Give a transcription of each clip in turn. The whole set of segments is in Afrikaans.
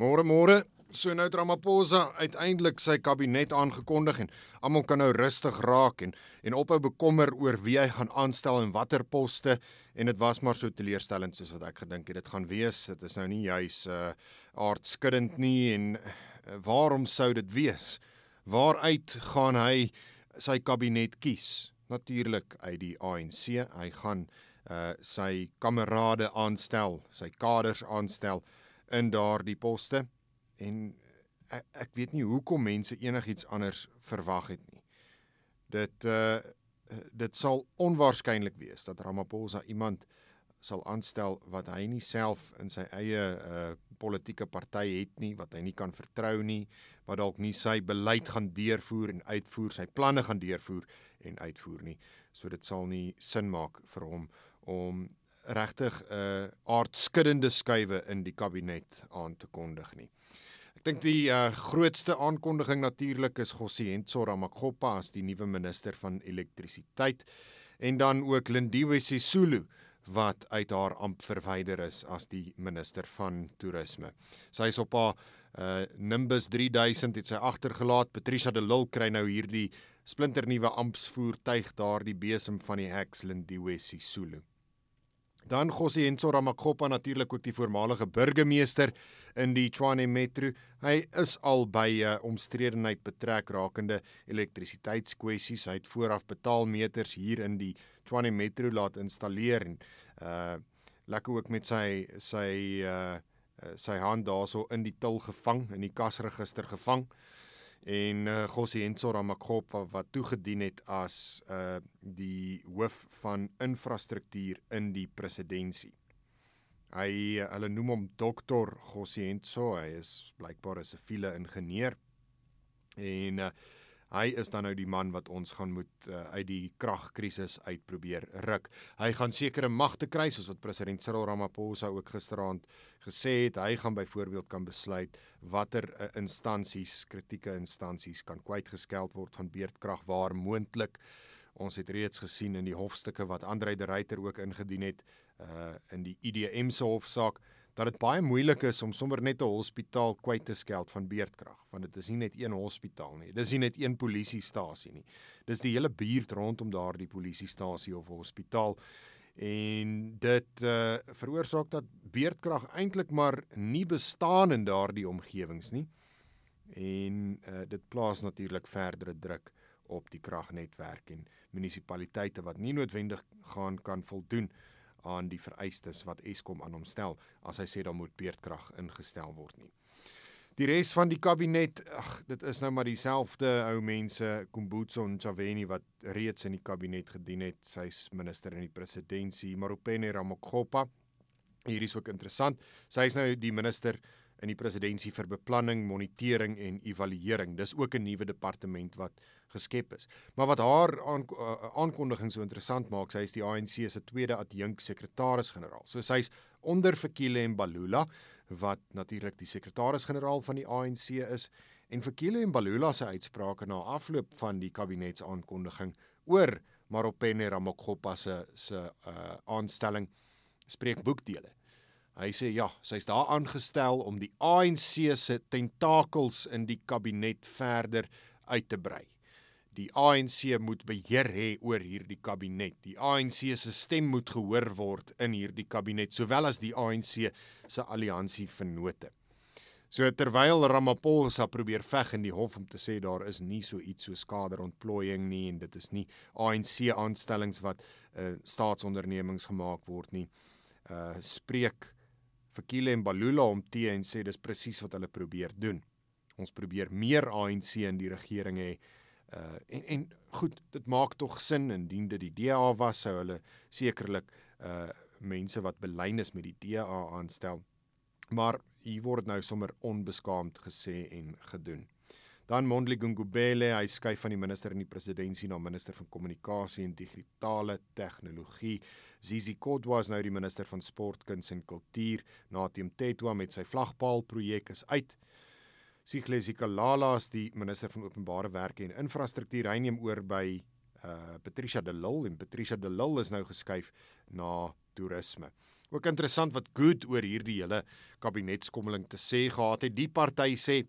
Môre môre, so nou Ramaphosa uiteindelik sy kabinet aangekondig en almal kan nou rustig raak en en ophou bekommer oor wie hy gaan aanstel en watter poste en dit was maar so teleurstellend soos wat ek gedink het dit gaan wees. Dit is nou nie juis uh aardskuddend nie en uh, waarom sou dit wees? Waaruit gaan hy sy kabinet kies? Natuurlik uit die ANC. Hy gaan uh sy kamerade aanstel, sy kaders aanstel in daardie poste en ek, ek weet nie hoekom mense enigiets anders verwag het nie. Dit uh dit sal onwaarskynlik wees dat Ramaphosa iemand sal aanstel wat hy nie self in sy eie uh politieke party het nie, wat hy nie kan vertrou nie, wat dalk nie sy beleid gaan deurvoer en uitvoer, sy planne gaan deurvoer en uitvoer nie. So dit sal nie sin maak vir hom om regtig 'n uh, aardskuddende skuwe in die kabinet aan te kondig nie. Ek dink die uh, grootste aankondiging natuurlik is Gosientso Ramakgopa as die nuwe minister van elektrisiteit en dan ook Lindiwe Sisulu wat uit haar amp verwyder is as die minister van toerisme. Sy is op haar uh, Nimbus 3000 het sy agtergelaat. Patricia de Lille kry nou hierdie splinternuwe ampsvoertuig daardie besem van die Hex Lindiwe Sisulu. Dan Gosienzo Ramakgopa natuurlik ook die voormalige burgemeester in die Tshwane Metro. Hy is al by uh, omstredenheid betrek rakende elektrisiteitskwessies. Hy het vooraf betaalmeters hier in die Tshwane Metro laat installeer en uh lekker ook met sy sy uh sy hand daarso in die til gevang in die kasregister gevang en uh, Gosienzo Ramakgopa wat toegedien het as uh die hoof van infrastruktuur in die presidentskap. Hy hulle noem hom dokter Gosienzo, hy is blykbaar 'n siviele ingenieur en uh, hy is dan nou die man wat ons gaan moet uh, uit die kragkrisis uit probeer ruk. Hy gaan sekere magte kry soos wat president Cyril Ramaphosa ook gisteraand gesê het. Hy gaan byvoorbeeld kan besluit watter uh, instansies, kritieke instansies kan kwytgeskeld word van beurtkrag waar moontlik. Ons het reeds gesien in die hofstukke wat Andre de Ruyter ook ingedien het uh in die IDM se hofsaak dat dit baie moeilik is om sommer net 'n hospitaal kwyt te skeld van beerdkrag, want dit is nie net een hospitaal nie. Dis nie net een polisiestasie nie. Dis die hele buurt rondom daardie polisiestasie of hospitaal en dit uh veroorsaak dat beerdkrag eintlik maar nie bestaan in daardie omgewings nie. En uh dit plaas natuurlik verdere druk op die kragnetwerk en munisipaliteite wat nie noodwendig gaan kan voldoen aan die vereistes wat Eskom aan hom stel as hy sê daar moet beurtkrag ingestel word nie. Die res van die kabinet, ag, dit is nou maar dieselfde ou mense, Kumbutso en Chaveni wat reeds in die kabinet gedien het. Sy's minister in die presidentskap, Maropene Ramakgopa. Hier is ook interessant. Sy is nou die minister in die presidentskap vir beplanning, monitering en evaluering. Dis ook 'n nuwe departement wat geskep is. Maar wat haar aan, uh, aankondiging so interessant maak, sy is die ANC se tweede adjunk sekretaris-generaal. So sy's onder Fikile en Balula wat natuurlik die sekretaris-generaal van die ANC is en Fikile en Balula se uitsprake na afloop van die kabinetsaankondiging oor Maropene Ramakgopa se se uh, aanstelling spreek boekdele. Hy sê ja, sy's daar aangestel om die ANC se tentakels in die kabinet verder uit te brei die ANC moet beheer hê oor hierdie kabinet. Die ANC se stem moet gehoor word in hierdie kabinet sowel as die ANC se alliansie vennote. So terwyl Ramaphosa probeer veg in die hof om te sê daar is nie so iets so skaderontplooiing nie en dit is nie ANC aanstellings wat uh, staatsondernemings gemaak word nie. Uh spreek Fikile en Balula om te en sê dis presies wat hulle probeer doen. Ons probeer meer ANC in die regering hê Uh en en goed, dit maak tog sin indien dit die DA was sou hulle sekerlik uh mense wat belyn is met die DA aanstel. Maar hier word nou sommer onbeskaamd gesê en gedoen. Dan Mondli Gungubele, hy skuif van die minister in die presidentskap na minister van kommunikasie en digitale tegnologie. Zizi Kodwa is nou die minister van sport, kuns en kultuur. Natim Tetwa met sy vlagpaal projek is uit. Siglesi Kalala as die minister van openbare werke en infrastruktuur hy neem oor by uh Patricia de Lille en Patricia de Lille is nou geskuif na toerisme. Ook interessant wat Good oor hierdie hele kabinetskommeling te sê gehad het. Die party sê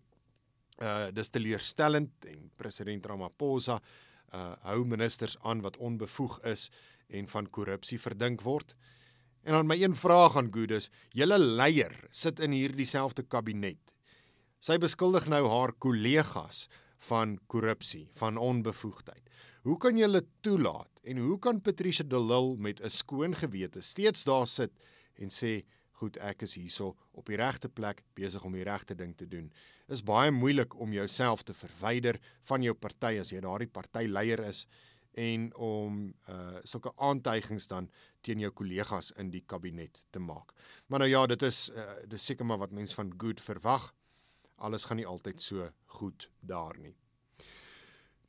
uh dis teleurstellend en president Ramaphosa uh hou ministers aan wat onbevoeg is en van korrupsie verdink word. En dan my een vraag aan Good is, julle leier sit in hierdie selfde kabinet. Sy beskuldig nou haar kollegas van korrupsie, van onbevoegdheid. Hoe kan dit toelaat en hoe kan Patricia de Lille met 'n skoon gewete steeds daar sit en sê goed ek is hierso op die regte plek besig om die regte ding te doen. Is baie moeilik om jouself te verwyder van jou party as jy daardie partyleier is en om uh sulke aantuigings dan teen jou kollegas in die kabinet te maak. Maar nou ja, dit is uh, dis seker maar wat mense van good verwag alles gaan nie altyd so goed daar nie.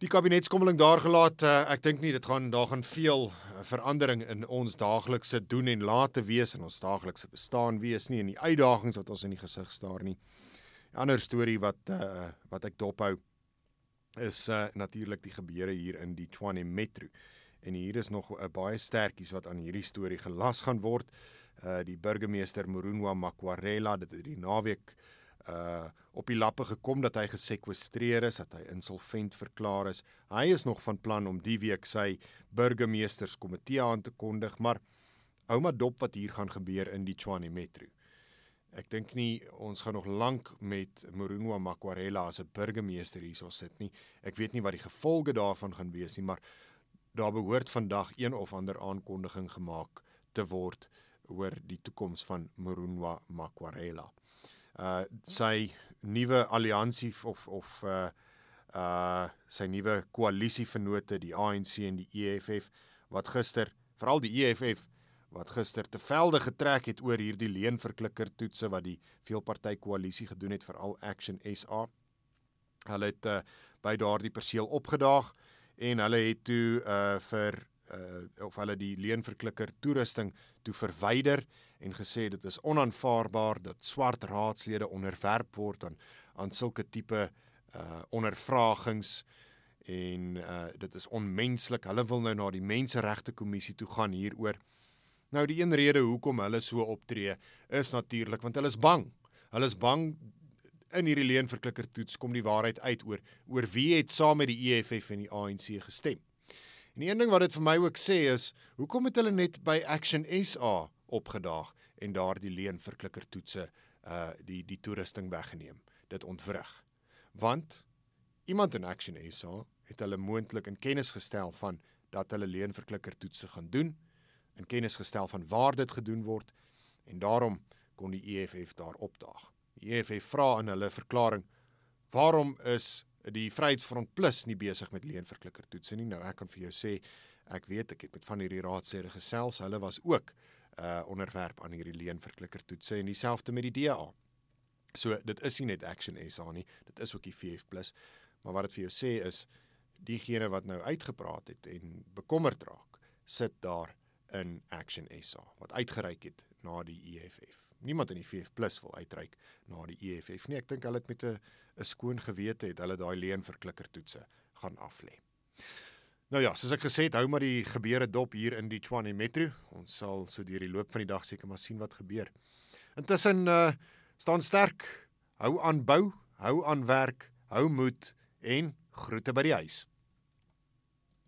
Die kabinetskommeling daar gelaat, uh, ek dink nie dit gaan daar gaan veel uh, verandering in ons daaglikse doen en late wees in ons daaglikse bestaan wees nie en die uitdagings wat ons in die gesig staar nie. 'n Ander storie wat uh, wat ek dophou is uh, natuurlik die gebeure hier in die Tshwane Metro. En hier is nog 'n uh, baie sterkies wat aan hierdie storie gelas gaan word. Uh die burgemeester Morunwa Makwarela dit het die naweek uh op die lappe gekom dat hy gesekwestreer is, dat hy insolvent verklaar is. Hy is nog van plan om die week sy burgemeesterskomitee aan te kondig, maar ouma dop wat hier gaan gebeur in die Tshwane Metro. Ek dink nie ons gaan nog lank met Morunwa Makwarela as 'n burgemeester hierso sit nie. Ek weet nie wat die gevolge daarvan gaan wees nie, maar daar behoort vandag een of ander aankondiging gemaak te word oor die toekoms van Morunwa Makwarela uh sy nuwe alliansie of of uh uh sy nuwe koalisievennote die ANC en die EFF wat gister veral die EFF wat gister te velde getrek het oor hierdie leenverklikker toetse wat die veelparty koalisie gedoen het veral Action SA. Hulle het uh, by daardie perseel opgedaag en hulle het toe uh vir uh of hulle die leenverklikker toerusting toe verwyder en gesê dit is onaanvaarbaar dat swart raadslede onderwerp word aan aan sulke tipe uh ondervragings en uh dit is onmenslik. Hulle wil nou na die menseregte kommissie toe gaan hieroor. Nou die een rede hoekom hulle so optree is natuurlik want hulle is bang. Hulle is bang in hierdie leenverklikker toets kom die waarheid uit oor oor wie het saam met die EFF en die ANC gestem. En die een ding wat dit vir my ook sê is, hoekom het hulle net by Action SA opgedaag en daardie leenverklikker toetse uh die die toerusting weggeneem, dit ontwrig. Want iemand in Action SA het hulle moontlik in kennis gestel van dat hulle leenverklikker toetse gaan doen, in kennis gestel van waar dit gedoen word en daarom kon die EFF daar opdaag. Die EFF vra in hulle verklaring: "Waarom is die Vryheidsfront Plus nie besig met leenverklikker toetse nie. Nou ek kan vir jou sê ek weet ek het met van hierdie raadslede gesels. Hulle was ook uh onderwerp aan hierdie leenverklikker toetse en dieselfde met die DA. So dit is nie net Action SA nie, dit is ook die VF Plus. Maar wat dit vir jou sê is diegene wat nou uitgepraat het en bekommerd raak, sit daar in Action SA wat uitgereik het na die EFF. Niemand in die VF Plus wil uitreik na die EFF nie. Ek dink hulle het met 'n 'n skoon gewete het hulle daai leen verklikker toetse gaan aflê. Nou ja, soos ek gesê het, hou maar die gebeure dop hier in die Tshwane Metro. Ons sal so deur die loop van die dag seker maar sien wat gebeur. Intussen uh staan sterk. Hou aan bou, hou aan werk, hou moed en groete by die huis.